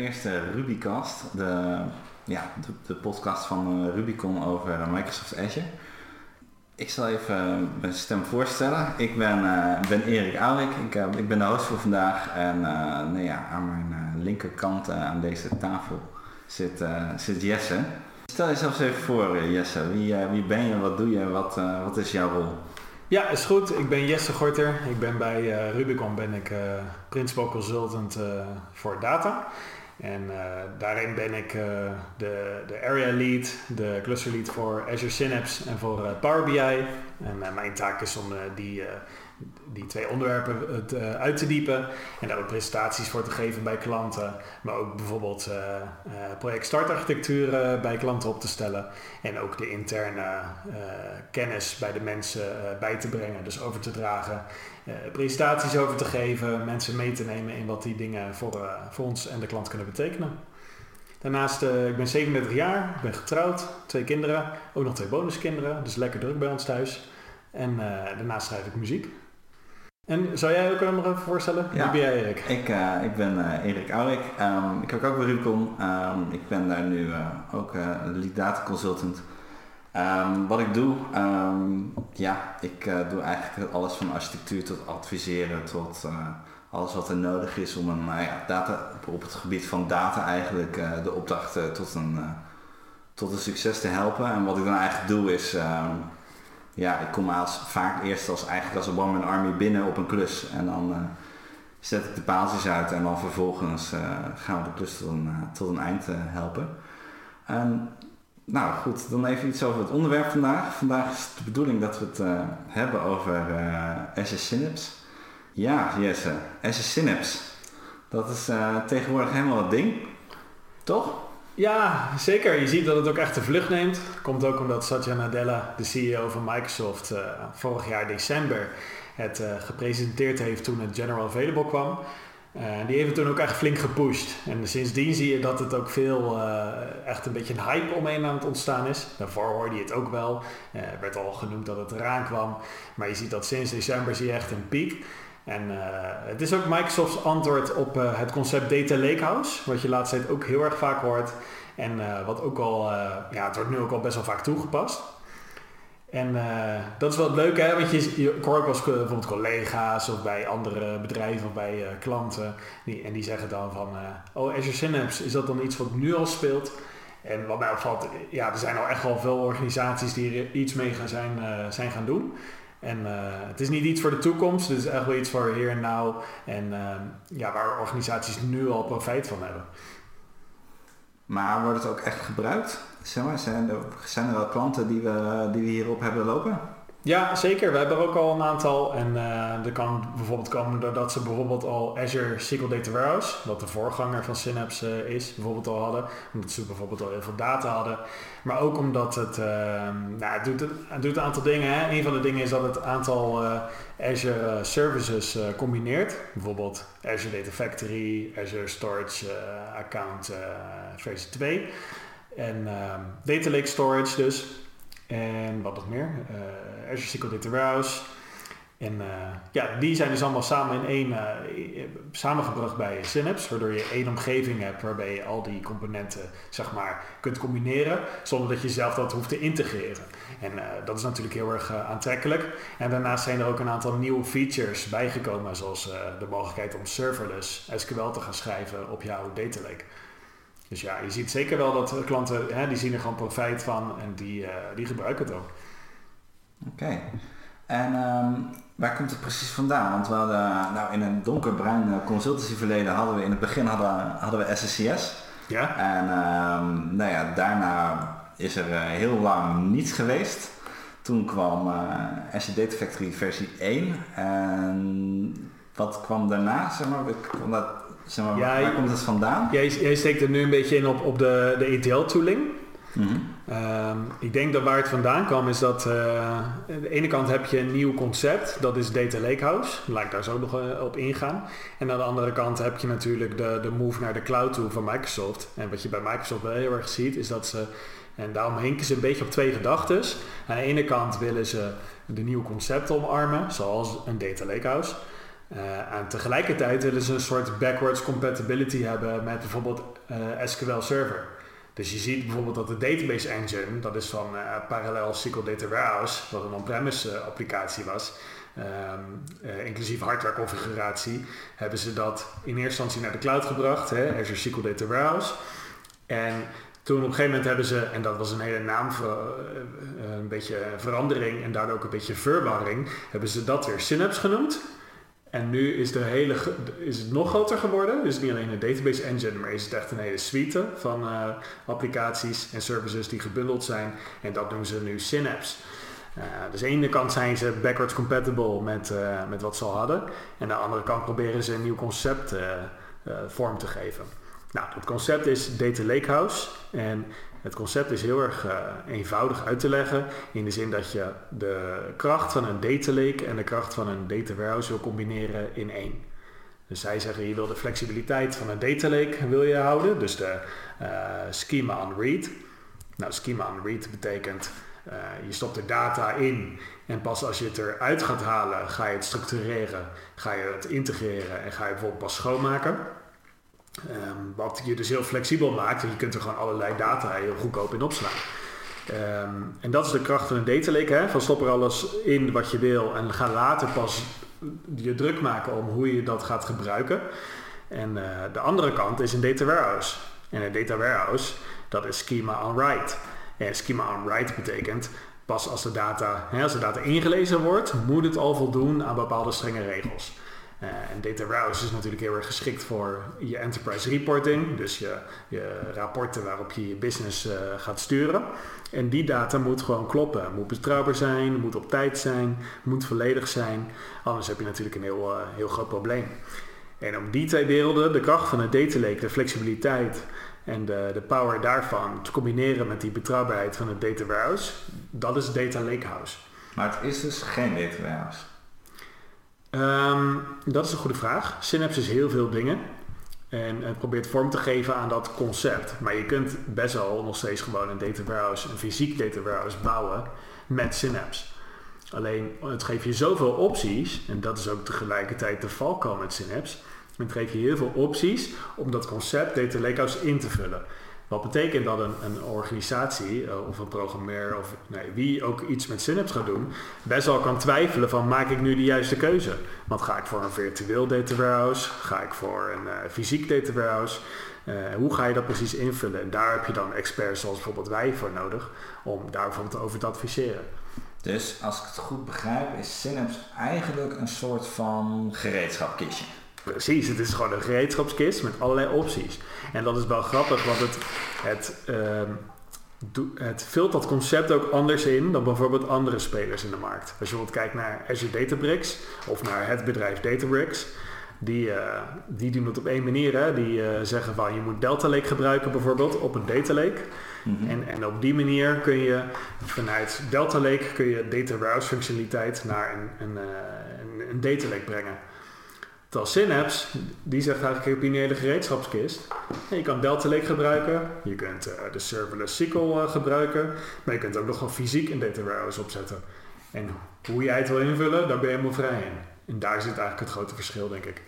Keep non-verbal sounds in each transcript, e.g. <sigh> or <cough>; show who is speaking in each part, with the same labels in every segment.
Speaker 1: eerste Rubycast, de, ja, de, podcast van uh, Rubicon over Microsoft Azure. Ik zal even mijn stem voorstellen. Ik ben, uh, ben Erik Aurik, ik, uh, ik ben de host voor vandaag en nee, ja, aan mijn linkerkant aan deze tafel zit, zit Jesse. Stel jezelf eens even voor Jesse, wie, wie ben je, wat doe je, wat, wat is jouw rol?
Speaker 2: Ja, is goed. Ik ben Jesse Gorter. Ik ben bij uh, Rubicon ben ik uh, Principal Consultant uh, voor data. En daarin ben ik de, de Area Lead, de Cluster Lead voor Azure Synapse en voor Power BI. En mijn taak is om die die twee onderwerpen uit te diepen en daar ook presentaties voor te geven bij klanten, maar ook bijvoorbeeld project startarchitectuur bij klanten op te stellen en ook de interne kennis bij de mensen bij te brengen, dus over te dragen, presentaties over te geven, mensen mee te nemen in wat die dingen voor, voor ons en de klant kunnen betekenen. Daarnaast, ik ben 37 jaar, ik ben getrouwd, twee kinderen, ook nog twee bonuskinderen, dus lekker druk bij ons thuis. En daarnaast schrijf ik muziek. En zou jij ook nog even voorstellen?
Speaker 1: Ja,
Speaker 2: Wie ben jij
Speaker 1: Erik? Ik, uh, ik ben uh, Erik Aurik. Um, ik werk ook bij Rubicon. Um, ik ben daar nu uh, ook lead data consultant. Um, wat ik doe, ja, ik doe eigenlijk alles van architectuur tot adviseren tot alles wat er nodig is om een ja, data, op het gebied van data eigenlijk de opdracht tot, een, tot een succes te helpen. En wat ik dan eigenlijk doe is ja, ik kom als, vaak eerst als, eigenlijk als een one-man army binnen op een klus. En dan zet ik de paaltjes uit en dan vervolgens gaan we de klus tot een, tot een eind helpen. Nou goed, dan even iets over het onderwerp vandaag. Vandaag is de bedoeling dat we het hebben over Azure Synapse. Ja, Jesse, Azure Synapse. Dat is tegenwoordig helemaal het ding. Toch?
Speaker 2: Ja, zeker. Je ziet dat het ook echt de vlucht neemt. Komt ook omdat Satya Nadella, de CEO van Microsoft, vorig jaar december het gepresenteerd heeft toen het General Available kwam. Uh, die heeft toen ook echt flink gepusht. En sindsdien zie je dat het ook veel, echt een beetje een hype omheen aan het ontstaan is. Daarvoor hoorde je het ook wel. Er werd al genoemd dat het eraan kwam. Maar je ziet dat sinds december zie je echt een piek. En het is ook Microsoft's antwoord op het concept Data Lakehouse, wat je laatst ook heel erg vaak hoort. En uh, wat ook al, uh, ja, het wordt nu ook al best wel vaak toegepast. En uh, dat is wel het leuke, hè? want je, je ik ook eens bijvoorbeeld collega's of bij andere bedrijven of bij klanten. Die, en die zeggen dan van, oh Azure Synapse, is dat dan iets wat nu al speelt? En wat mij opvalt, ja, er zijn al echt wel veel organisaties die er iets mee gaan zijn, zijn gaan doen. En het is niet iets voor de toekomst, het is echt wel iets voor hier en now. En ja, waar organisaties nu al profijt van hebben.
Speaker 1: Maar wordt het ook echt gebruikt? Zeg maar, zijn, er, wel klanten die we, die we hierop hebben lopen?
Speaker 2: Ja, zeker. We hebben er ook al een aantal. En uh, er kan bijvoorbeeld komen doordat ze bijvoorbeeld al Azure SQL Data Warehouse, wat de voorganger van Synapse uh, is, bijvoorbeeld al hadden. Omdat ze bijvoorbeeld al heel veel data hadden. Maar ook omdat het, uh, nou, het, doet, het doet een aantal dingen. Hè. Een van de dingen is dat het aantal Azure services combineert. Bijvoorbeeld Azure Data Factory, Azure Storage Account versie 2. En ehm, Data Lake Storage dus. En wat nog meer? Uh, Azure SQL Data Warehouse. En uh, ja, die zijn dus allemaal samen in één, uh, samengebracht bij Synapse, waardoor je één omgeving hebt waarbij je al die componenten zeg maar, kunt combineren, zonder dat je zelf dat hoeft te integreren. En dat is natuurlijk heel erg aantrekkelijk. En daarnaast zijn er ook een aantal nieuwe features bijgekomen, zoals de mogelijkheid om serverless SQL te gaan schrijven op jouw data lake. Dus ja, je ziet zeker wel dat klanten, hè, die zien er gewoon profijt van en die, uh, die gebruiken het ook.
Speaker 1: Oké. En um, waar komt het precies vandaan? Want we hadden, nou in een donkerbruin eh, consultancy verleden hadden we in het begin hadden, hadden we SSCS. Ja. En um, nou ja, daarna is er heel lang niets geweest. Toen kwam uh, Azure Data Factory versie 1. En wat kwam daarna? Zeg maar, kwam dat Zeg maar, waar, komt het vandaan?
Speaker 2: Jij, jij, steekt er nu een beetje in op, op de, de ETL-tooling. Mhm. Ehm, ik denk dat waar het vandaan kwam is dat uh, aan de ene kant heb je een nieuw concept, dat is Data Lakehouse. Laat ik daar zo nog uh, op ingaan. En aan de andere kant heb je natuurlijk de, de move naar de cloud toe van Microsoft. En wat je bij Microsoft wel heel erg ziet is dat ze, en daarom hinken ze een beetje op twee gedachten. Aan de ene kant willen ze de nieuwe concepten omarmen, zoals een Data Lakehouse. Uh, en tegelijkertijd willen ze een soort backwards compatibility hebben met bijvoorbeeld uh, SQL Server. Dus je ziet bijvoorbeeld dat de database engine, dat is van uh, Parallel SQL Data Warehouse, wat een on-premise applicatie was, um, inclusief hardware configuratie, hebben ze dat in eerste instantie naar de cloud gebracht, hè, Azure SQL Data Warehouse. En toen op een gegeven moment hebben ze, en dat was een hele naam, een beetje verandering en daardoor ook een beetje verwarring, hebben ze dat weer Synapse genoemd. En nu is, de hele, is het nog groter geworden. Dus niet alleen een database engine, maar is het echt een hele suite van uh, applicaties en services die gebundeld zijn. En dat noemen ze nu Synapse. Uh, dus aan de ene kant zijn ze backwards compatible met, uh, met wat ze al hadden. En aan de andere kant proberen ze een nieuw concept vorm te geven. Nou, het concept is Data Lakehouse. En het concept is heel erg uh, eenvoudig uit te leggen in de zin dat je de kracht van een data lake en de kracht van een data warehouse wil combineren in één. Dus zij zeggen je wil de flexibiliteit van een data lake wil je houden, dus de uh, schema on read. Nou, schema on read betekent uh, je stopt er data in en pas als je het eruit gaat halen ga je het structureren, ga je het integreren en ga je bijvoorbeeld pas schoonmaken. Um, wat je dus heel flexibel maakt. En je kunt er gewoon allerlei data heel goedkoop in opslaan. Um, en dat is de kracht van een data lake. Hè? Van stop er alles in wat je wil en ga later pas je druk maken om hoe je dat gaat gebruiken. En uh, de andere kant is een data warehouse. En een data warehouse, dat is schema on write. En schema on write betekent pas als de data, hè, als de data ingelezen wordt, moet het al voldoen aan bepaalde strenge regels. Uh, en Data Warehouse is natuurlijk heel erg geschikt voor je enterprise reporting, dus je, je rapporten waarop je je business uh, gaat sturen. En die data moet gewoon kloppen, moet betrouwbaar zijn, moet op tijd zijn, moet volledig zijn. Anders heb je natuurlijk een heel, uh, heel groot probleem. En om die twee werelden, de kracht van het data lake, de flexibiliteit en de, de power daarvan te combineren met die betrouwbaarheid van het data warehouse, dat is data lakehouse.
Speaker 1: Maar het is dus geen data warehouse.
Speaker 2: Um, dat is een goede vraag. Synapse is heel veel dingen. En het probeert vorm te geven aan dat concept. Maar je kunt best wel nog steeds gewoon een data warehouse, een fysiek data warehouse bouwen met Synapse. Alleen het geeft je zoveel opties, en dat is ook tegelijkertijd de valkuil met Synapse. Het geeft je heel veel opties om dat concept data lakehouse in te vullen. Wat betekent dat een, een organisatie uh, of een programmeur of wie ook iets met Synapse gaat doen, best wel kan twijfelen van maak ik nu de juiste keuze? Want ga ik voor een virtueel data warehouse? Ga ik voor een uh, fysiek data warehouse? Uh, hoe ga je dat precies invullen? En daar heb je dan experts zoals bijvoorbeeld wij voor nodig om daar bijvoorbeeld over te adviseren.
Speaker 1: Dus als ik het goed begrijp is Synapse eigenlijk een soort van gereedschapkistje.
Speaker 2: Precies, het is gewoon een gereedschapskist met allerlei opties. En dat is wel grappig, want het, het, uh, het vult dat concept ook anders in dan bijvoorbeeld andere spelers in de markt. Als je bijvoorbeeld kijkt naar Azure Databricks of naar het bedrijf Databricks, die, uh, die doen het op één manier. Hè? Die uh, zeggen van je moet Delta Lake gebruiken bijvoorbeeld op een Data Lake. Mm -hmm. en, en op die manier kun je vanuit Delta Lake kun je data warehouse functionaliteit naar een, een, een, een Data Lake brengen. Terwijl Synapse, die zegt eigenlijk je een hele gereedschapskist. En je kan Delta Lake gebruiken, je kunt uh, de serverless SQL uh, gebruiken, maar je kunt ook nog gewoon fysiek een data warehouse opzetten. En hoe jij het wil invullen, daar ben je helemaal vrij in. En daar zit eigenlijk het grote verschil, denk ik.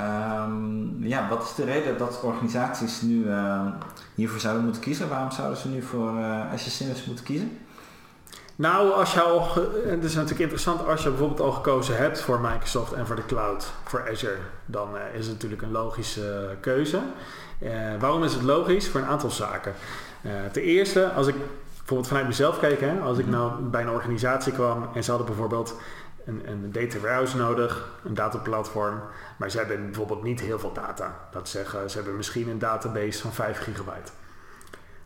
Speaker 1: Um, ja, wat is de reden dat organisaties nu uh, hiervoor zouden moeten kiezen? Waarom zouden ze nu voor uh, Synapse moeten kiezen?
Speaker 2: Nou, als je al, het is natuurlijk interessant als je bijvoorbeeld al gekozen hebt voor Microsoft en voor de cloud, voor Azure, dan uh, is het natuurlijk een logische uh, keuze. Uh, waarom is het logisch? Voor een aantal zaken. ten eerste, als ik bijvoorbeeld vanuit mezelf kijk, hè, als ik nou bij een organisatie kwam en ze hadden bijvoorbeeld een, een data warehouse nodig, een dataplatform, maar ze hebben bijvoorbeeld niet heel veel data. Dat zeggen, ze hebben misschien een database van 5 gigabyte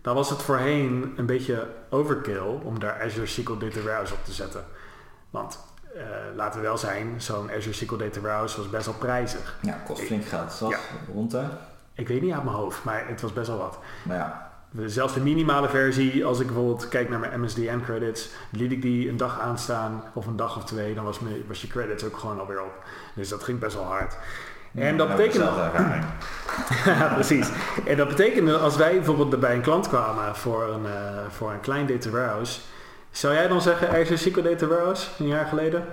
Speaker 2: dan was het voorheen een beetje overkill om daar Azure SQL Data Warehouse op te zetten. Want uh, laten we wel zijn, zo'n Azure SQL Data Warehouse was best wel prijzig.
Speaker 1: Ja, kost flink geld. Zat ja. rond de?
Speaker 2: Ik weet niet uit mijn hoofd, maar het was best wel wat.
Speaker 1: Maar ja.
Speaker 2: Zelfs de minimale versie, als ik bijvoorbeeld kijk naar mijn MSDN credits, liet ik die een dag aanstaan of een dag of twee, dan was, me, was je credits ook gewoon alweer op. Dus dat ging best wel hard. En dat betekende... <laughs> ja, precies. En dat betekende als wij bijvoorbeeld bij een klant kwamen voor een, uh, voor een klein data warehouse, Zou jij dan zeggen Azure SQL Data Warehouse een jaar geleden?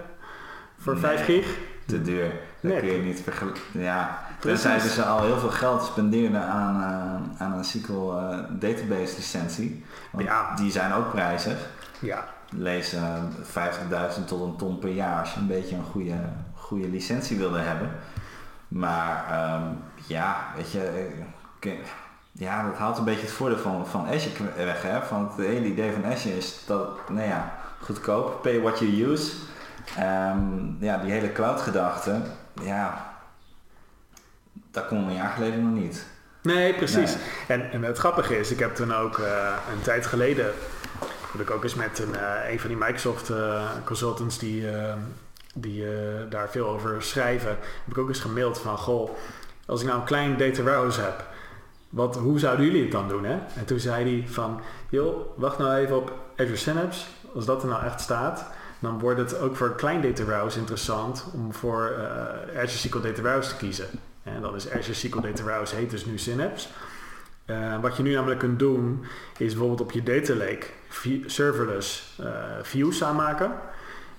Speaker 2: Voor
Speaker 1: Nee.
Speaker 2: 5 gig?
Speaker 1: Te duur. Dat kun je niet vergelijken. Ja, tenzij ze al heel veel geld spendeerden aan, eh, aan een SQL eh, database licentie. Want
Speaker 2: Ja.
Speaker 1: die zijn ook prijzig.
Speaker 2: Ja.
Speaker 1: Lees eh, 50.000 tot een ton per jaar als je een beetje een goede, goede licentie wilde hebben. Maar ehm, ja, weet je, eh, ja, dat haalt een beetje het voordeel van, van Azure weg. Hè? Van het hele idee van Azure is dat, nou ja, goedkoop, pay what you use. Ehm, ja, die hele cloud gedachte, ja, dat kon een jaar geleden nog niet.
Speaker 2: Nee, precies.
Speaker 1: Nee.
Speaker 2: En, en het grappige is, ik heb toen ook eh, een tijd geleden, heb ik ook eens met een, eh, een van die Microsoft consultants die, die daar veel over schrijven, heb ik ook eens gemaild van, goh, als ik nou een klein data warehouse heb, wat, hoe zouden jullie het dan doen? Hè? En toen zei hij van, joh, wacht nou even op Azure Synapse. Als dat er nou echt staat, dan wordt het ook voor klein data warehouse interessant om voor eh, Azure SQL Data Warehouse te kiezen. En dan is Azure SQL Data Warehouse heet dus nu Synapse. Eh, wat je nu namelijk kunt doen, is bijvoorbeeld op je data lake serverless eh, views aanmaken.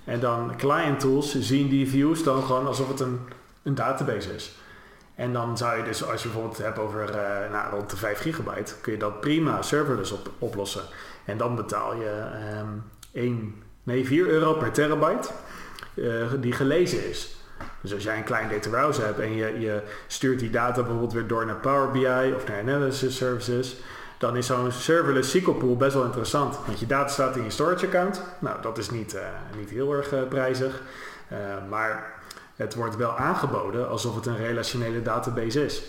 Speaker 2: En dan client tools zien die views dan gewoon alsof het een, een database is. En dan zou je dus, als je bijvoorbeeld hebt over eh, nou, rond de 5 gigabyte, kun je dat prima serverless op, oplossen. En dan betaal je ehm 1, nee, 4 euro per terabyte eh, die gelezen is. Dus als jij een klein data warehouse hebt en je, je stuurt die data bijvoorbeeld weer door naar Power BI of naar Analysis Services, dan is zo'n serverless SQL pool best wel interessant. Want je data staat in je storage account. Nou, dat is niet, eh, niet heel erg prijzig. Maar het wordt wel aangeboden alsof het een relationele database is.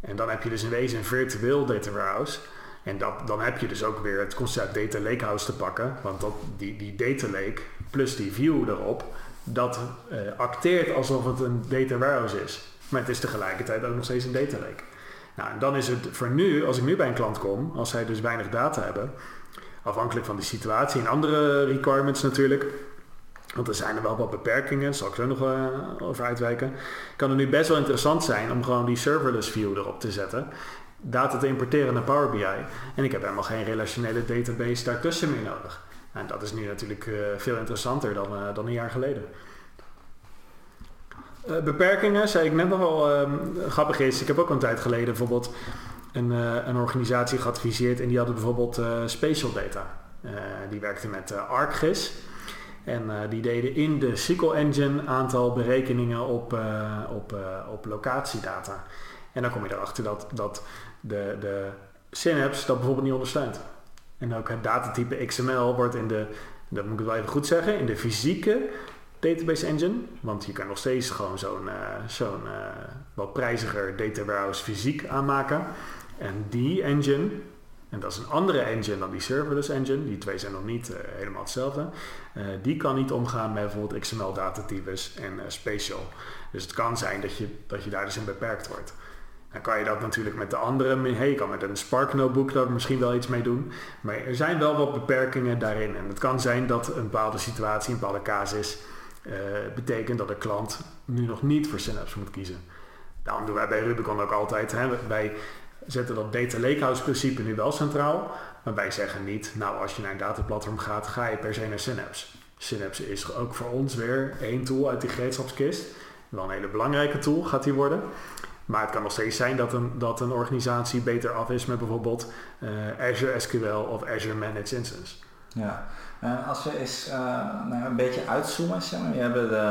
Speaker 2: En dan heb je dus in wezen een virtueel data warehouse. En dat, dan heb je dus ook weer het concept data lakehouse te pakken. Want dat, die, die data lake plus die view erop, dat eh, acteert alsof het een data warehouse is. Maar het is tegelijkertijd ook nog steeds een data lake. Nou, en dan is het voor nu, als ik nu bij een klant kom, als zij dus weinig data hebben, afhankelijk van die situatie en andere requirements natuurlijk, want er zijn er wel wat beperkingen, zal ik zo nog eh, over uitwijken, kan het nu best wel interessant zijn om gewoon die serverless view erop te zetten, data te importeren naar Power BI en ik heb helemaal geen relationele database daartussen meer nodig. En dat is nu natuurlijk eh, veel interessanter dan, eh, dan een jaar geleden. Beperkingen, zei ik net nog wel, ehm, grappig is, ik heb ook een tijd geleden bijvoorbeeld een, een organisatie geadviseerd en die hadden bijvoorbeeld spatial data. Die werkte met ArcGIS en eh, die deden in de SQL engine aantal berekeningen op, eh, op, eh, op locatiedata. En dan kom je erachter dat, dat de, de Synapse dat bijvoorbeeld niet ondersteunt. En ook het datatype XML wordt in de, dat moet ik wel even goed zeggen, in de fysieke database engine. Want je kan nog steeds gewoon zo'n zo'n wat prijziger data warehouse fysiek aanmaken. En die engine, en dat is een andere engine dan die serverless engine, die twee zijn nog niet eh, helemaal hetzelfde, eh, die kan niet omgaan met bijvoorbeeld XML datatypes en eh, spatial. Dus het kan zijn dat je, dat je daar dus in beperkt wordt. Dan kan je dat natuurlijk met de andere, hey, je kan met een Spark notebook daar misschien wel iets mee doen. Maar er zijn wel wat beperkingen daarin. En het kan zijn dat een bepaalde situatie, een bepaalde casus, betekent dat de klant nu nog niet voor Synapse moet kiezen. Daarom doen wij bij Rubicon ook altijd, hè, wij zetten dat data lakehouse principe nu wel centraal. Maar wij zeggen niet, nou als je naar een dataplatform gaat, ga je per se naar Synapse. Synapse is ook voor ons weer één tool uit die gereedschapskist. Wel een hele belangrijke tool gaat die worden. Maar het kan nog steeds zijn dat een, dat een organisatie beter af is met bijvoorbeeld eh, Azure SQL of Azure Managed Instance.
Speaker 1: Ja, Eh, als we eens eh, nou, een beetje uitzoomen, zeg maar. We hebben de,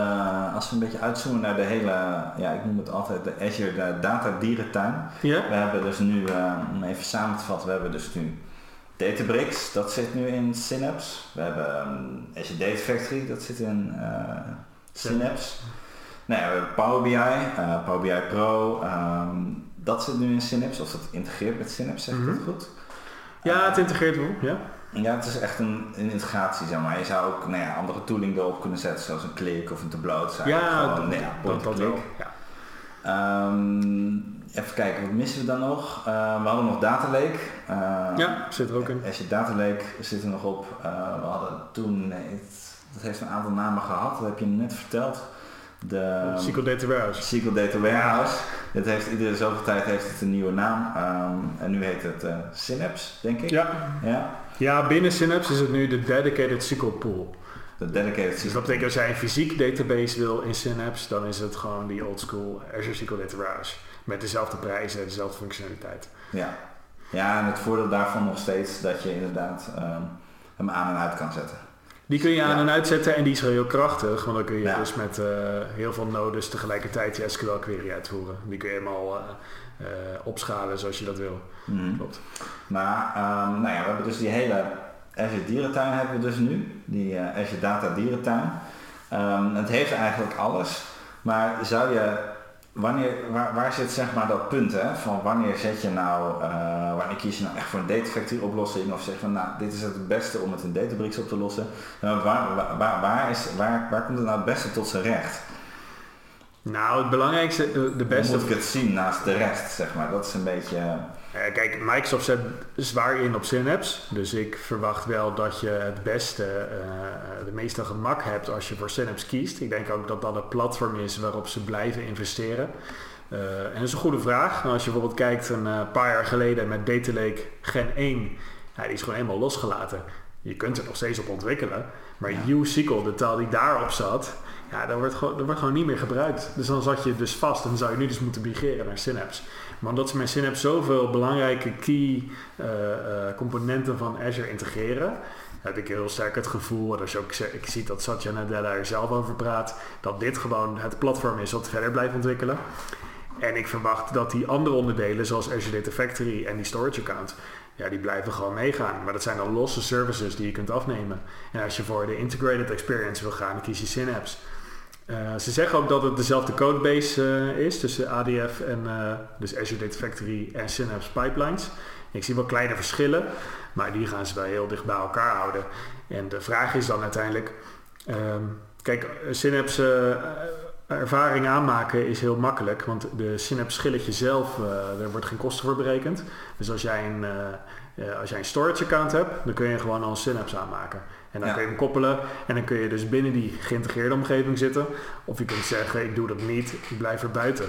Speaker 1: als we een beetje uitzoomen naar de hele, ja ik noem het altijd de Azure de data dierentuin.
Speaker 2: Ja?
Speaker 1: We hebben dus nu, eh, om even samen te vatten, we hebben dus nu Databricks, dat zit nu in Synapse. We hebben ehm, Azure Data Factory, dat zit in eh, Synapse. Nou ja, we hebben Power BI, eh, Power BI Pro, ehm, dat zit nu in Synapse, of dat integreert met Synapse, zeg ik dat goed?
Speaker 2: Ja, het integreert wel. Ja.
Speaker 1: Ja, het is echt een, een integratie, zeg maar. Je zou ook nou ja, andere tooling erop kunnen zetten, zoals een Klik of een Tableau.
Speaker 2: Ja,
Speaker 1: gewoon,
Speaker 2: dat,
Speaker 1: nou
Speaker 2: dat, dat wel. Ja.
Speaker 1: Ehm, even kijken, wat missen we dan nog? Eh, we hadden nog Data Lake. Eh,
Speaker 2: ja, zit er ook in.
Speaker 1: Als je Data Lake zit er nog op. Eh, we hadden toen, nee, het, dat heeft een aantal namen gehad, dat heb je net verteld. de
Speaker 2: SQL Data Warehouse.
Speaker 1: SQL Data Warehouse. Het heeft iedere zoveel tijd heeft het een nieuwe naam. Ehm, en nu heet het uh, Synapse, denk ik.
Speaker 2: Ja.
Speaker 1: ja.
Speaker 2: Ja, binnen Synapse is het nu de Dedicated SQL Pool.
Speaker 1: De dedicated
Speaker 2: Dus dat betekent als jij een fysiek database wil in Synapse, dan is het gewoon die old school Azure SQL Data Warehouse. Met dezelfde prijzen en dezelfde functionaliteit.
Speaker 1: Ja. ja, en het voordeel daarvan nog steeds dat je inderdaad um, hem aan en uit kan zetten.
Speaker 2: Die kun je aan en uitzetten en die is heel krachtig, want dan kun je dus met uh, heel veel nodes tegelijkertijd je SQL query uitvoeren. Die kun je helemaal uh, uh, opschalen zoals je dat wil.
Speaker 1: Mm. Klopt. Maar um, nou ja, we hebben dus die hele Azure dierentuin hebben we dus nu, die Azure Data dierentuin. Um, het heeft eigenlijk alles, maar zou je Wanneer, waar, waar zit zeg maar dat punt hè? van wanneer zet je nou, uh, wanneer kies je nou echt voor een data factory oplossing of zeg van nou dit is het beste om het in Databricks op te lossen. Nou, waar, waar, waar, is, waar, waar komt het nou het beste tot zijn recht?
Speaker 2: Nou, het belangrijkste, de beste...
Speaker 1: Hoe moet ik het zien naast de rest, zeg maar? Dat is een beetje...
Speaker 2: Uh, kijk, Microsoft zet zwaar in op Synapse. Dus ik verwacht wel dat je het beste, uh, de meeste gemak hebt als je voor Synapse kiest. Ik denk ook dat dat het platform is waarop ze blijven investeren. Uh, en dat is een goede vraag. Nou, als je bijvoorbeeld kijkt een paar jaar geleden met Data Lake Gen 1, ja, die is gewoon helemaal losgelaten. Je kunt er nog steeds op ontwikkelen. Maar ja. USQL, de taal die daarop zat, ja, dat wordt, gewoon, dat wordt gewoon niet meer gebruikt. Dus dan zat je dus vast en zou je nu dus moeten migreren naar Synapse. Maar omdat ze met Synapse zoveel belangrijke key uh, uh, componenten van Azure integreren, heb ik heel sterk het gevoel, en je ook ik zie dat Satya Nadella er zelf over praat, dat dit gewoon het platform is wat verder blijft ontwikkelen. En ik verwacht dat die andere onderdelen, zoals Azure Data Factory en die storage account, ja, die blijven gewoon meegaan. Maar dat zijn dan losse services die je kunt afnemen. En als je voor de integrated experience wil gaan, dan kies je Synapse. Uh, ze zeggen ook dat het dezelfde codebase uh, is tussen ADF en uh, dus Azure Data Factory en Synapse Pipelines. Ik zie wel kleine verschillen, maar die gaan ze wel heel dicht bij elkaar houden. En de vraag is dan uiteindelijk, um, kijk, Synapse ervaring aanmaken is heel makkelijk, want de Synapse schilletje zelf, daar wordt geen kosten voor berekend. Dus als jij een, als jij een storage account hebt, dan kun je gewoon al een Synapse aanmaken. En dan ja. kun je hem koppelen en dan kun je dus binnen die geïntegreerde omgeving zitten. Of je kunt zeggen, ik doe dat niet, ik blijf er buiten.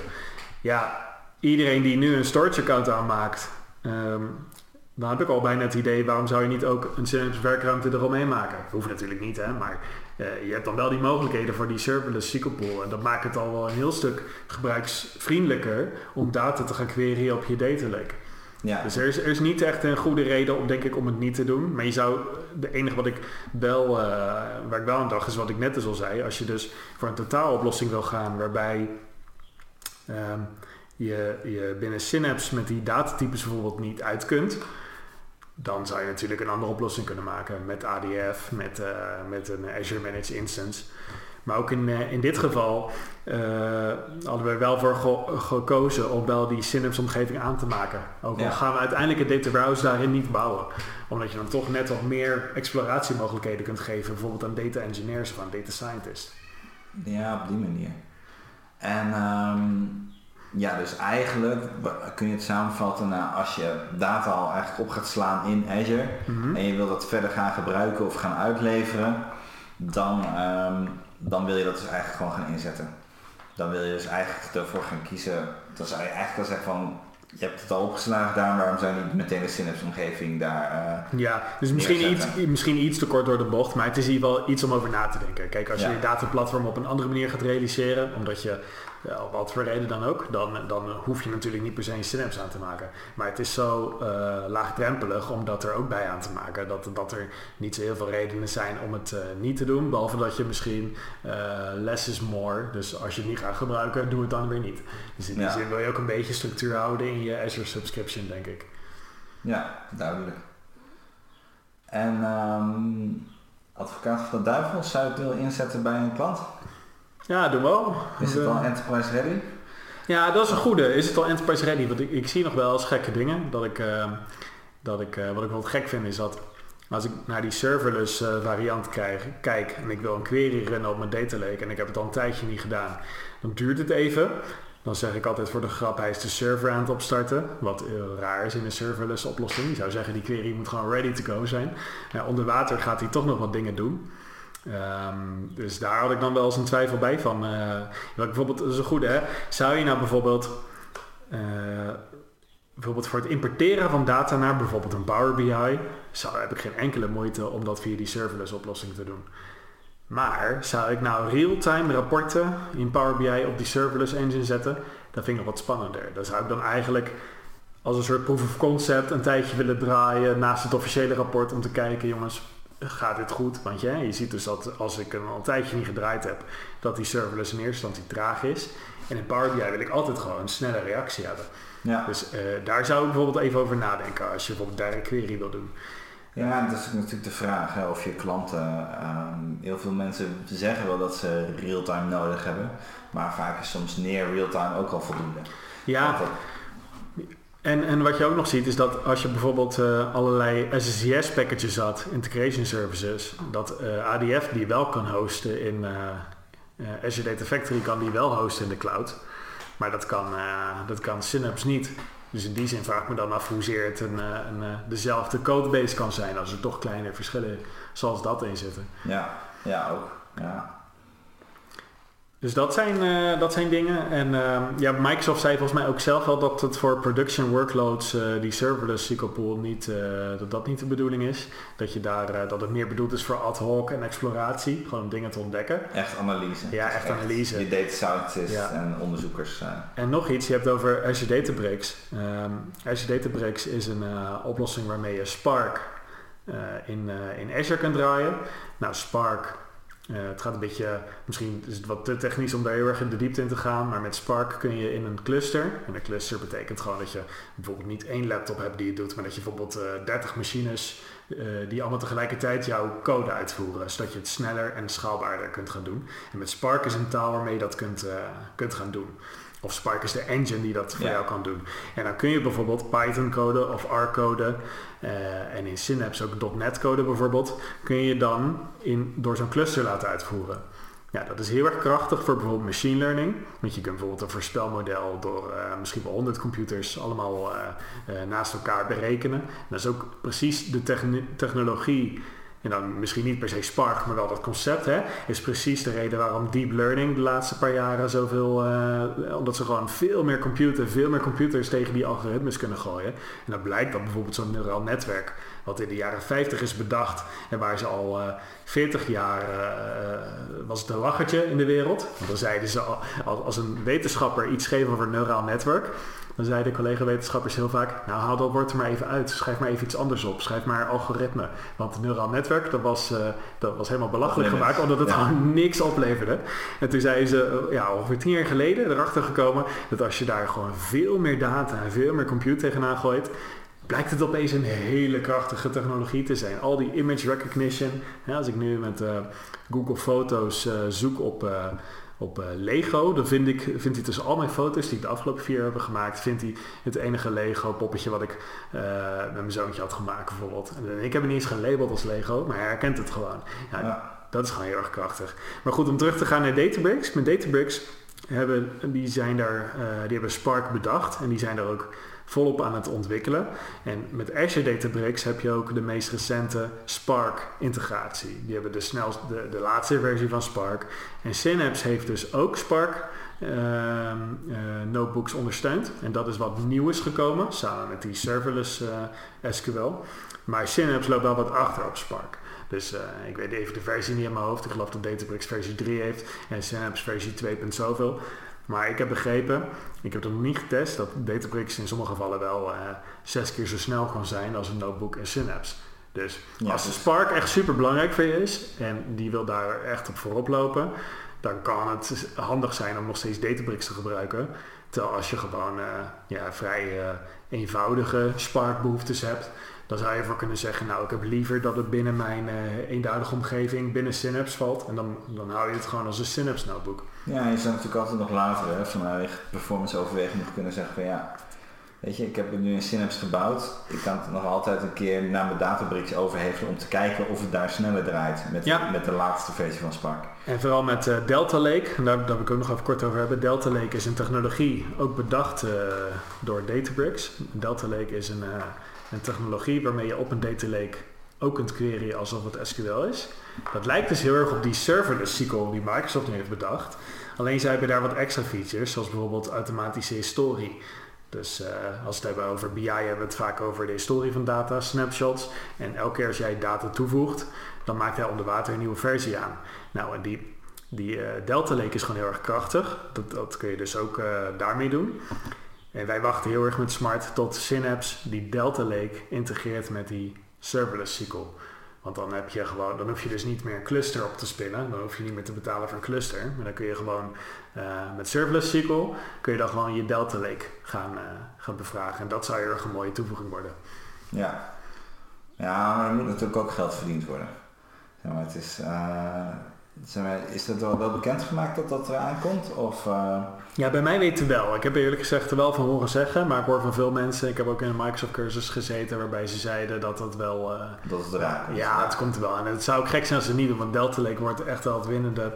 Speaker 2: Ja, iedereen die nu een storage account aanmaakt, um, dan heb ik al bijna het idee, waarom zou je niet ook een Synapse werkruimte eromheen maken? Dat hoeft natuurlijk niet, hè, maar uh, je hebt dan wel die mogelijkheden voor die serverless SQL pool. En dat maakt het al wel een heel stuk gebruiksvriendelijker om data te gaan queryen op je data lake. Ja. Dus er is, er is niet echt een goede reden om, denk ik, om het niet te doen. Maar je zou, de enige wat ik wel, uh, waar ik wel aan dacht, is wat ik net dus al zei. Als je dus voor een totaaloplossing wil gaan waarbij um, je, je binnen Synapse met die datatypes bijvoorbeeld niet uit kunt. Dan zou je natuurlijk een andere oplossing kunnen maken met ADF, met, uh, met een Azure Managed Instance. Maar ook in, uh, in dit geval uh, hadden we wel voor ge gekozen om wel die Synapse omgeving aan te maken. Ook al ja. gaan we uiteindelijk het data warehouse daarin niet bouwen. Omdat je dan toch net wat meer exploratiemogelijkheden kunt geven. Bijvoorbeeld aan data engineers of aan data scientists.
Speaker 1: Ja, op die manier. En um, ja, dus eigenlijk kun je het samenvatten naar als je data al eigenlijk op gaat slaan in Azure. Mm -hmm. En je wil dat verder gaan gebruiken of gaan uitleveren. Dan... Um, dan wil je dat dus eigenlijk gewoon gaan inzetten. Dan wil je dus eigenlijk ervoor gaan kiezen. Dan zou je eigenlijk wel zeggen van je hebt het al opgeslagen daar, waarom zou je niet meteen de Synapse omgeving daar
Speaker 2: uh, Ja, dus misschien iets, misschien iets te kort door de bocht, maar het is hier wel iets om over na te denken. Kijk, als je je dataplatform op een andere manier gaat realiseren, omdat je ja, op wat voor reden dan ook, dan, dan hoef je natuurlijk niet per se een Synapse aan te maken. Maar het is zo uh, laagdrempelig om dat er ook bij aan te maken. Dat, dat er niet zo heel veel redenen zijn om het uh, niet te doen. Behalve dat je misschien uh, less is more. Dus als je het niet gaat gebruiken, doe het dan weer niet. Dus in die ja. zin wil je ook een beetje structuur houden in je Azure subscription, denk ik.
Speaker 1: Ja, duidelijk. En um, advocaat van de duivel, zou je het willen inzetten bij een klant?
Speaker 2: Ja, doe wel.
Speaker 1: Is het al enterprise ready?
Speaker 2: Ja, dat is een goede. Is het al enterprise ready? Want ik, ik zie nog wel eens gekke dingen. Dat ik, uh, dat ik, uh, wat ik wel gek vind is dat als ik naar die serverless uh, variant krijg, kijk en ik wil een query runnen op mijn data lake en ik heb het al een tijdje niet gedaan, dan duurt het even. Dan zeg ik altijd voor de grap, hij is de server aan het opstarten. Wat raar is in een serverless oplossing. Je zou zeggen, die query moet gewoon ready to go zijn. onder water gaat hij toch nog wat dingen doen. Ehm, dus daar had ik dan wel eens een twijfel bij van. Uh, bijvoorbeeld, dat is een goede hè. Zou je nou bijvoorbeeld, uh, bijvoorbeeld voor het importeren van data naar bijvoorbeeld een Power BI, zou, heb ik geen enkele moeite om dat via die serverless oplossing te doen. Maar zou ik nou real-time rapporten in Power BI op die serverless engine zetten, dat vind ik nog wat spannender. Dan zou ik dan eigenlijk als een soort proof of concept een tijdje willen draaien naast het officiële rapport om te kijken, jongens, gaat dit goed? Want ja, je ziet dus dat als ik hem al een tijdje niet gedraaid heb, dat die serverless in eerste instantie traag is. En in Power BI wil ik altijd gewoon een snelle reactie hebben. Ja. Dus uh, daar zou ik bijvoorbeeld even over nadenken als je bijvoorbeeld direct query wil doen.
Speaker 1: Ja, dat is natuurlijk de vraag hè, of je klanten, um, heel veel mensen zeggen wel dat ze real-time nodig hebben, maar vaak is soms neer real-time ook al voldoende.
Speaker 2: Ja, en, en wat je ook nog ziet is dat als je bijvoorbeeld uh, allerlei SSIS packages had, integration services, dat uh, ADF die wel kan hosten in uh, Azure Data Factory kan die wel hosten in de cloud. Maar dat kan, dat kan Synapse niet. Dus in die zin vraag ik me dan af hoezeer het een, een, dezelfde codebase kan zijn als er toch kleine verschillen zoals dat in zitten.
Speaker 1: Ja, ja ook. Ja.
Speaker 2: Dus dat zijn, uh, dat zijn dingen. En uh, ja, Microsoft zei volgens mij ook zelf wel dat het voor production workloads, uh, die serverless SQL pool, niet, dat dat niet de bedoeling is. Dat, je daar, dat het meer bedoeld is voor ad hoc en exploratie, gewoon dingen te ontdekken.
Speaker 1: Echt analyse.
Speaker 2: Ja, echt, echt analyse.
Speaker 1: Je data scientists ja. en onderzoekers.
Speaker 2: En nog iets, je hebt over Azure Databricks. Um, Azure Databricks is een oplossing waarmee je Spark in, in Azure kunt draaien. Nou, Spark uh, het gaat een beetje, misschien is het wat te technisch om daar heel erg in de diepte in te gaan, maar met Spark kun je in een cluster, en een cluster betekent gewoon dat je bijvoorbeeld niet één laptop hebt die het doet, maar dat je bijvoorbeeld uh, eh, 30 machines uh, die allemaal tegelijkertijd jouw code uitvoeren, zodat je het sneller en schaalbaarder kunt gaan doen. En met Spark is een taal waarmee je dat kunt, kunt gaan doen. Of Spark is de engine die dat voor jou kan doen. En dan kun je bijvoorbeeld Python code of R code uh, en in Synapse ook .NET code bijvoorbeeld, kun je dan in, door zo'n cluster laten uitvoeren. Ja, dat is heel erg krachtig voor bijvoorbeeld machine learning. Want je kunt bijvoorbeeld een voorspelmodel door uh, misschien wel 100 computers allemaal uh, naast elkaar berekenen. dat is ook precies de technologie dan misschien niet per se Spark, maar wel dat concept, hè, is precies de reden waarom deep learning de laatste paar jaren zoveel, uh, omdat ze gewoon veel meer computer, veel meer computers tegen die algoritmes kunnen gooien. En dan blijkt dat bijvoorbeeld zo'n neuraal netwerk, wat in de jaren 50 is bedacht en waar ze al uh, eh, 40 jaar uh, was het een lachertje in de wereld. Want dan zeiden ze als een wetenschapper iets geven over een neuraal netwerk, dan zeiden collega-wetenschappers heel vaak, nou haal dat woord er maar even uit. Schrijf maar even iets anders op. Schrijf maar algoritme. Want het neuraal netwerk, dat was, uh, dat was helemaal belachelijk gemaakt, omdat het gewoon niks opleverde. En toen zeiden ze, uh, ja, ongeveer tien jaar geleden erachter gekomen, dat als je daar gewoon veel meer data en veel meer compute tegenaan gooit, blijkt het opeens een hele krachtige technologie te zijn. Al die image recognition, als ik nu met uh, Google Foto's zoek op op uh, Lego. Dan vind, ik, vindt hij tussen al mijn foto's die ik de afgelopen vier jaar heb gemaakt, vindt hij het enige Lego poppetje wat ik uh, met mijn zoontje had gemaakt bijvoorbeeld. En ik heb hem niet eens gelabeld als Lego, maar hij herkent het gewoon. Ja, ja. Dat is gewoon heel erg krachtig. Maar goed, om terug te gaan naar Databricks. Met Databricks hebben, die zijn daar, uh, die hebben Spark bedacht en die zijn daar ook volop aan het ontwikkelen. En met Azure Databricks heb je ook de meest recente Spark integratie. Die hebben de, snelste, de, laatste versie van Spark. En Synapse heeft dus ook Spark uh, uh, notebooks ondersteund. En dat is wat nieuw is gekomen, samen met die serverless uh, SQL. Maar Synapse loopt wel wat achter op Spark. Dus uh, ik weet even de versie niet in mijn hoofd. Ik geloof dat Databricks versie 3 heeft en Synapse versie 2. zoveel. Maar ik heb begrepen, ik heb het nog niet getest, dat Databricks in sommige gevallen wel uh, zes keer zo snel kan zijn als een notebook en Synapse. Dus als de dus- Spark echt super belangrijk voor je is en die wil daar echt op voorop lopen, dan kan het handig zijn om nog steeds Databricks te gebruiken. Terwijl als je gewoon uh, ja, vrij uh, eenvoudige Spark behoeftes hebt, dan zou je voor kunnen zeggen, nou ik heb liever dat het binnen mijn eenduidige omgeving binnen Synapse valt. En dan, dan hou je het gewoon als een Synapse notebook.
Speaker 1: Ja, je zou natuurlijk altijd nog later hè, vanuit performance overweging nog kunnen zeggen van ja, weet je, ik heb het nu in Synapse gebouwd. Ik kan het nog altijd een keer naar mijn Databricks overhevelen om te kijken of het daar sneller draait met, met de laatste versie van Spark.
Speaker 2: En vooral met uh, Delta Lake, daar, daar wil ik ook nog even kort over hebben. Delta Lake is een technologie ook bedacht uh, door Databricks. Delta Lake is een een technologie waarmee je op een data lake ook kunt queryen alsof het SQL is. Dat lijkt dus heel erg op die serverless SQL die Microsoft nu heeft bedacht. Alleen zij hebben daar wat extra features, zoals bijvoorbeeld automatische historie. Dus uh, als we het hebben over BI hebben we het vaak over de historie van data, snapshots. En elke keer als jij data toevoegt, dan maakt hij onder water een nieuwe versie aan. Nou, en die, die uh, Delta Lake is gewoon heel erg krachtig. Dat, dat kun je dus ook uh, daarmee doen. En wij wachten heel erg met Smart tot Synapse die Delta Lake integreert met die serverless SQL. Want dan, heb je gewoon, dan hoef je dus niet meer een cluster op te spinnen. Dan hoef je niet meer te betalen voor een cluster. Maar dan kun je gewoon uh, met serverless SQL kun je dan gewoon je Delta Lake gaan, uh, gaan bevragen. En dat zou heel erg een mooie toevoeging worden.
Speaker 1: Ja. ja, maar er moet natuurlijk ook geld verdiend worden. Ja, maar het is, uh, is het wel, wel bekendgemaakt dat dat eraan komt? Of, uh...
Speaker 2: Ja, bij mij weten wel. Ik heb eerlijk gezegd er wel van horen zeggen, maar ik hoor van veel mensen. Ik heb ook in een Microsoft cursus gezeten waarbij ze zeiden dat dat wel... Uh,
Speaker 1: dat het eraan komt.
Speaker 2: Ja, het komt er wel aan. En het zou ook gek zijn als ze het niet doen, want Delta Lake wordt echt wel het winnende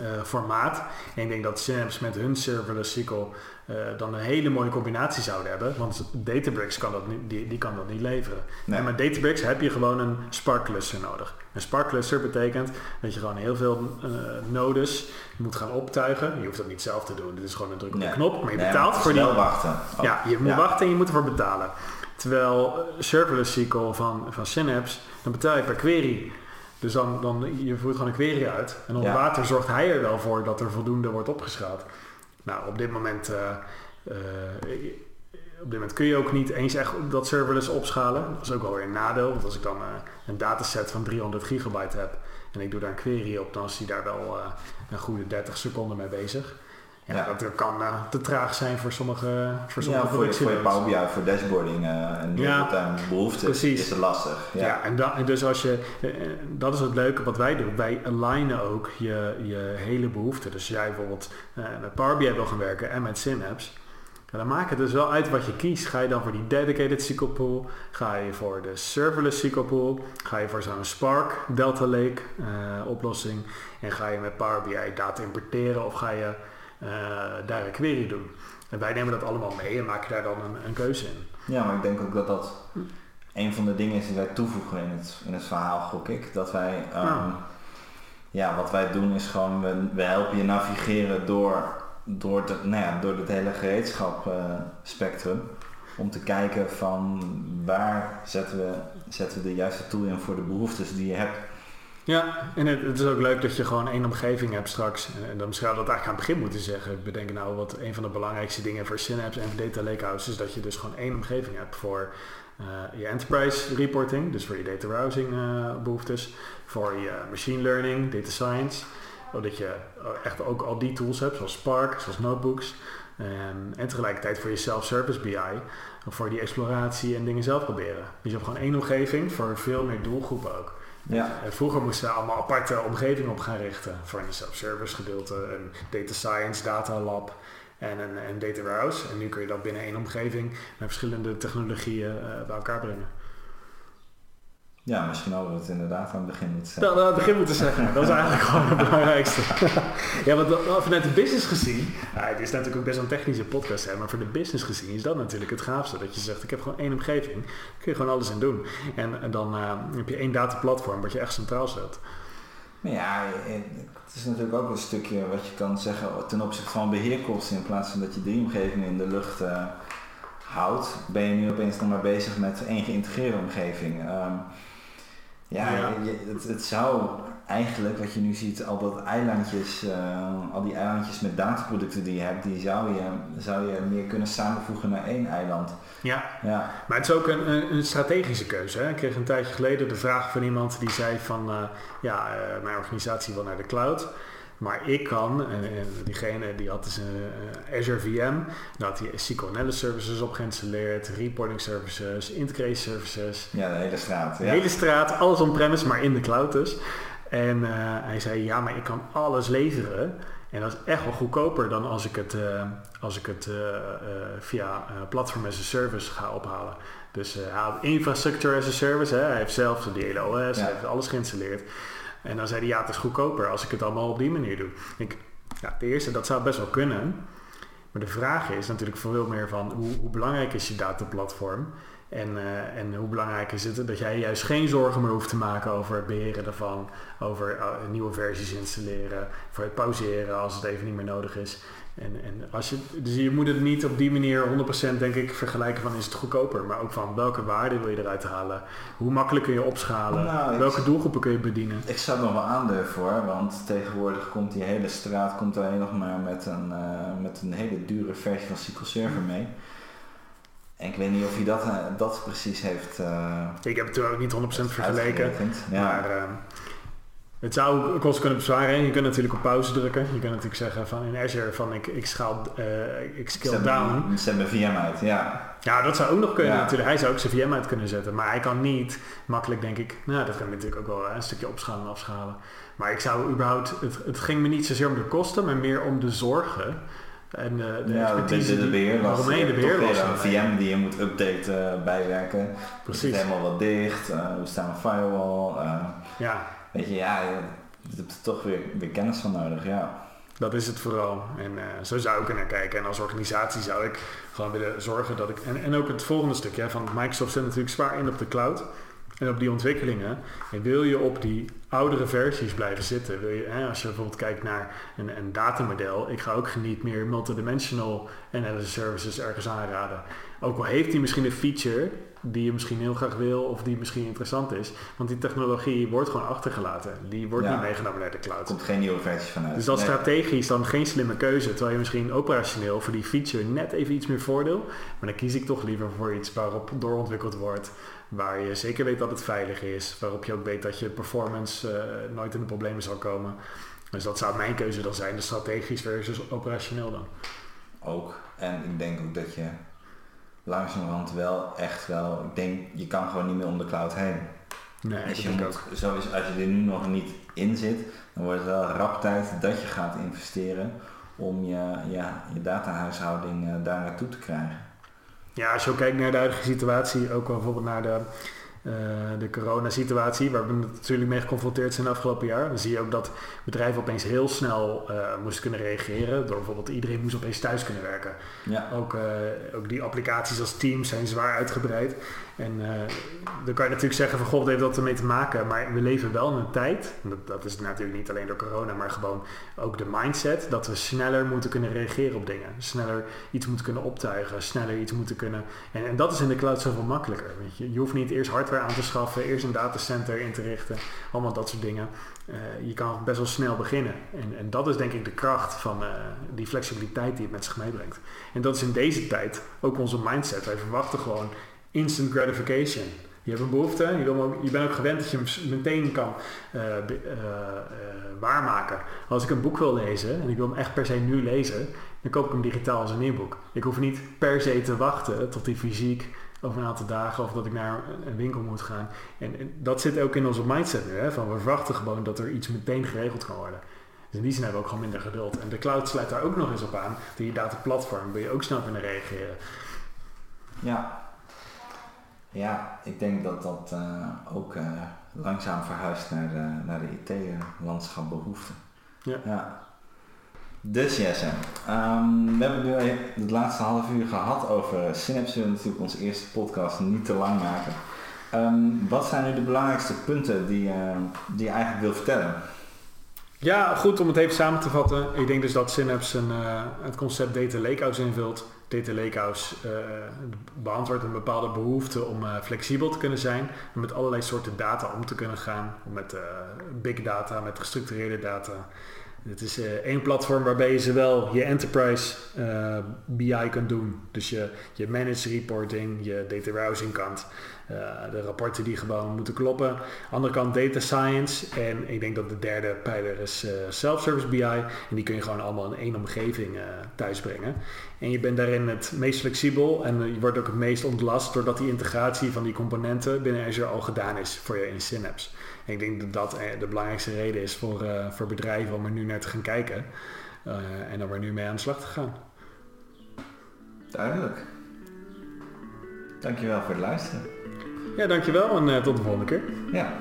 Speaker 2: uh, formaat. En ik denk dat Synapse met hun serverless SQL uh, dan een hele mooie combinatie zouden hebben. Want Databricks kan dat niet, die, die kan dat niet leveren. Nee. En met Databricks heb je gewoon een Spark cluster nodig. Een Spark cluster betekent dat je gewoon heel veel uh, nodes moet gaan optuigen. Je hoeft dat niet zelf te doen. Dit is gewoon een druk op de knop. Maar je betaalt voor die...
Speaker 1: wachten. Oh.
Speaker 2: Ja, je moet
Speaker 1: Ja.
Speaker 2: wachten en je moet ervoor betalen. Terwijl eh, serverless SQL van, van Synapse, dan betaal je per query. Dus dan, dan je voert gewoon een query uit. En onder
Speaker 1: Ja.
Speaker 2: water zorgt hij er wel voor dat er voldoende wordt opgeschaald. Nou, op dit moment, eh, eh, op dit moment kun je ook niet eens echt dat serverless opschalen. Dat is ook wel weer een nadeel. Want als ik dan eh, een dataset van 300 gigabyte heb en ik doe daar een query op, dan is die daar wel een goede 30 seconden mee bezig. Ja,
Speaker 1: Ja.
Speaker 2: dat kan eh, te traag zijn voor sommige, voor sommige
Speaker 1: Ja, voor, je- voor je
Speaker 2: productieloads.
Speaker 1: Power BI, voor dashboarding eh, en
Speaker 2: Ja,
Speaker 1: real-time behoeften
Speaker 2: precies.
Speaker 1: is het lastig.
Speaker 2: Ja,
Speaker 1: Ja.
Speaker 2: en, da- en dus als je, eh, eh, dat is het leuke wat wij doen. Wij alignen ook je, je hele behoeften. Dus jij bijvoorbeeld eh, met Power BI wil gaan werken en met Synapse, ja, dan maakt het dus wel uit wat je kiest. Ga je dan voor die dedicated SQL pool? Ga je voor de serverless SQL pool? Ga je voor zo'n Spark Delta Lake eh, oplossing? En ga je met Power BI data importeren of ga je eh, daar een query doen? En wij nemen dat allemaal mee en maken daar dan een, een keuze in.
Speaker 1: ja, maar ik denk ook dat dat een van de dingen is die wij toevoegen in het, in het verhaal, gok ik. Dat wij, ehm,
Speaker 2: Ja.
Speaker 1: ja, wat wij doen is gewoon, we, we helpen je navigeren door, door, de, nou ja, door het hele gereedschap eh, spectrum. Om te kijken van waar zetten we, zetten we de juiste tool in voor de behoeftes die je hebt.
Speaker 2: Ja, en het, het is ook leuk dat je gewoon één omgeving hebt straks. En, dan zou dat eigenlijk aan het begin moeten zeggen. Ik bedenk nou wat een van de belangrijkste dingen voor Synapse en voor Data Lakehouse is dat je dus gewoon één omgeving hebt voor eh, je enterprise reporting, dus voor je data warehousing eh, behoeftes, voor je machine learning, data science, dat je echt ook al die tools hebt, zoals Spark, zoals notebooks. En, en tegelijkertijd voor je self-service BI, voor die exploratie en dingen zelf proberen. Dus je hebt gewoon één omgeving voor veel meer doelgroepen ook.
Speaker 1: Ja,
Speaker 2: En vroeger moesten we allemaal aparte omgevingen op gaan richten. Voor een self-service gedeelte, een data science, data lab en een, data warehouse. En nu kun je dat binnen één omgeving met verschillende technologieën eh, bij elkaar brengen.
Speaker 1: Ja misschien hadden we het inderdaad aan het begin moeten zeggen.
Speaker 2: Dat, dat had ik begin moeten zeggen. Dat is eigenlijk gewoon het belangrijkste. ja, want vanuit de business gezien, ja, het is natuurlijk ook best wel een technische podcast, hè, maar voor de business gezien is dat natuurlijk het gaafste. Dat je zegt, ik heb gewoon één omgeving, daar kun je gewoon alles in doen. En, en dan eh, heb je één dataplatform wat je echt centraal zet.
Speaker 1: Maar ja, het is natuurlijk ook een stukje wat je kan zeggen ten opzichte van beheerkosten. In plaats van dat je drie omgevingen in de lucht eh, houdt, ben je nu opeens nog maar bezig met één geïntegreerde omgeving. Ehm, ja, je- het, het zou eigenlijk, wat je nu ziet, al dat eilandjes, eh, al die eilandjes met dataproducten die je hebt, die zou je, zou je meer kunnen samenvoegen naar één eiland.
Speaker 2: Ja,
Speaker 1: Ja,
Speaker 2: Maar het is ook een, een, een strategische keuze. Hè? Ik kreeg een tijdje geleden de vraag van iemand die zei van... eh, ja, eh, mijn organisatie wil naar de cloud. Maar ik kan, en, en diegene die had dus een eh, Azure VM... Had hij SQL Analysis Services op geïnstalleerd... Reporting Services, Integrate Services...
Speaker 1: ja de hele straat.
Speaker 2: De
Speaker 1: Ja.
Speaker 2: hele straat, alles on-premise, maar in de cloud dus. En eh, hij zei, ja, maar ik kan alles leveren. En dat is echt wel goedkoper dan als ik het, eh, als ik het eh, eh, via eh, Platform as a Service ga ophalen. Dus eh, hij had Infrastructure as a Service. Hè. Hij heeft zelf die hele OS,
Speaker 1: Ja.
Speaker 2: hij heeft alles geïnstalleerd. En dan zei hij, ja, het is goedkoper als ik het allemaal op die manier doe. Ik, ja, de eerste, dat zou best wel kunnen. Maar de vraag is natuurlijk veel meer van, hoe, hoe belangrijk is je dataplatform? En, uh, en hoe belangrijk is het dat jij juist geen zorgen meer hoeft te maken over het beheren daarvan, over uh, nieuwe versies installeren, voor het pauzeren als het even niet meer nodig is. En, en als je, dus je moet het niet op die manier 100% denk ik vergelijken van is het goedkoper, maar ook van welke waarde wil je eruit halen, hoe makkelijk kun je opschalen,
Speaker 1: Nou, ik-
Speaker 2: welke doelgroepen kun je bedienen.
Speaker 1: Ik zou het nog wel aandurven voor, want tegenwoordig komt die hele straat komt alleen nog maar met een, eh, met een hele dure versie van SQL Server mee. En ik weet niet of hij dat, eh, dat precies heeft eh
Speaker 2: Ik heb het ook niet 100% vergeleken.
Speaker 1: Ja.
Speaker 2: maar eh, het zou kosten kunnen bezwaren. En je kunt natuurlijk op pauze drukken. Je kunt natuurlijk zeggen van in Azure van ik, ik schaal, eh, ik scale
Speaker 1: hebben-
Speaker 2: down.
Speaker 1: Ze hebben VM uit, ja.
Speaker 2: Ja, dat zou ook nog kunnen
Speaker 1: Ja.
Speaker 2: natuurlijk. Hij zou ook zijn VM uit kunnen zetten. Maar hij kan niet makkelijk, denk ik, nou dat kan natuurlijk ook wel een stukje opschalen en afschalen. Maar ik zou überhaupt, het, het ging me niet zozeer om de kosten, maar meer om de zorgen. En de, de
Speaker 1: ja,
Speaker 2: expertise
Speaker 1: de, de
Speaker 2: die- waaromheen de
Speaker 1: weer
Speaker 2: beheerlast.
Speaker 1: een VM die je moet updaten, bijwerken.
Speaker 2: Precies.
Speaker 1: helemaal wat dicht? eh hoe staat een firewall? eh,
Speaker 2: Ja,
Speaker 1: weet je, ja, je hebt er toch weer, weer kennis van nodig, ja.
Speaker 2: Dat is het vooral. En eh, zo zou ik er naar kijken. En als organisatie zou ik gewoon willen zorgen dat ik... En, en ook het volgende stukje, van Microsoft zet natuurlijk zwaar in op de cloud. En op die ontwikkelingen. En wil je op die oudere versies blijven zitten? Wil je, hè, als je bijvoorbeeld kijkt naar een, een datamodel. Ik ga ook niet meer multidimensional analysis services ergens aanraden. Ook al heeft die misschien een feature die je misschien heel graag wil of die misschien interessant is. Want die technologie wordt gewoon achtergelaten. Die wordt
Speaker 1: Ja.
Speaker 2: niet meegenomen naar de
Speaker 1: Er
Speaker 2: cloud.
Speaker 1: komt geen nieuwe versie vanuit.
Speaker 2: Dus dat
Speaker 1: Nee.
Speaker 2: strategisch dan geen slimme keuze. Terwijl je misschien operationeel voor die feature net even iets meer voordeel. Maar dan kies ik toch liever voor iets waarop doorontwikkeld wordt. Waar je zeker weet dat het veilig is. Waarop je ook weet dat je performance eh, nooit in de problemen zal komen. Dus dat zou mijn keuze dan zijn. De strategisch versus operationeel dan.
Speaker 1: Ook. En ik denk ook dat je langzamerhand wel echt wel... Ik denk, je kan gewoon niet meer om de cloud heen.
Speaker 2: Nee,
Speaker 1: Dus je moet,
Speaker 2: ook.
Speaker 1: zo is, als je er nu nog niet in zit, dan wordt het wel rap tijd dat je gaat investeren om je, ja, je datahuishouding eh, daar naartoe te krijgen.
Speaker 2: Ja, als je ook kijkt naar de huidige situatie, ook wel bijvoorbeeld naar de, eh, de coronasituatie, waar we natuurlijk mee geconfronteerd zijn afgelopen jaar, dan zie je ook dat bedrijven opeens heel snel eh, moesten kunnen reageren. Door bijvoorbeeld iedereen moest opeens thuis kunnen werken.
Speaker 1: Ja,
Speaker 2: Ook, eh, ook die applicaties als Teams zijn zwaar uitgebreid. En eh, dan kan je natuurlijk zeggen van god, heeft dat ermee te maken? Maar we leven wel in een tijd, dat, dat is natuurlijk niet alleen door corona, maar gewoon ook de mindset, dat we sneller moeten kunnen reageren op dingen. Sneller iets moeten kunnen optuigen, sneller iets moeten kunnen... En, en dat is in de cloud zoveel makkelijker. Weet je. je hoeft niet eerst hardware aan te schaffen, eerst een datacenter in te richten, allemaal dat soort dingen. Eh, je kan best wel snel beginnen. En, en dat is denk ik de kracht van eh, die flexibiliteit die het met zich meebrengt. En dat is in deze tijd ook onze mindset. Wij verwachten gewoon instant gratification. Je hebt een behoefte, je, wil ook, je bent ook gewend dat je hem meteen kan eh, eh, eh, waarmaken. Als ik een boek wil lezen en ik wil hem echt per se nu lezen, dan koop ik hem digitaal als een e-book. Ik hoef niet per se te wachten tot die fysiek over een aantal dagen of dat ik naar een- winkel moet gaan. En, dat zit ook in onze mindset nu. Hè? Van we verwachten gewoon dat er iets meteen geregeld kan worden. Dus in die zin hebben we ook gewoon minder geduld. En de cloud sluit daar ook nog eens op aan. Je dataplatform wil je ook snel kunnen reageren.
Speaker 1: ja. Ja, ik denk dat dat eh, ook eh, langzaam verhuist naar de, naar de IT-landschap behoefte.
Speaker 2: Ja.
Speaker 1: Dus Jesse, ehm, we hebben nu het laatste half uur gehad over Synapse. We willen natuurlijk onze eerste podcast niet te lang maken. Ehm, wat zijn nu de belangrijkste punten die, eh, die je eigenlijk wil vertellen?
Speaker 2: Ja, goed om het even samen te vatten. Ik denk dus dat Synapse een, eh, het concept Data Lakehouse invult. Data Lakehouse eh, beantwoordt een bepaalde behoefte om eh, flexibel te kunnen zijn. En met allerlei soorten data om te kunnen gaan. Met eh, big data, met gestructureerde data. Het is eh, één platform waarbij je zowel je enterprise BI kunt doen. Dus je, je managed reporting, je data warehousing kant. Eh, de rapporten die gewoon moeten kloppen. Andere kant data science. En ik denk dat de derde pijler is eh, self-service BI. En die kun je gewoon allemaal in één omgeving eh thuisbrengen. En je bent daarin het meest flexibel en je wordt ook het meest ontlast doordat die integratie van die componenten binnen Azure al gedaan is voor je in Synapse. En ik denk dat dat de belangrijkste reden is voor, voor bedrijven om er nu naar te gaan kijken. en om er nu mee aan de slag te gaan.
Speaker 1: Duidelijk. Dankjewel voor het luisteren.
Speaker 2: Ja, dankjewel en eh, tot de volgende keer.
Speaker 1: Ja,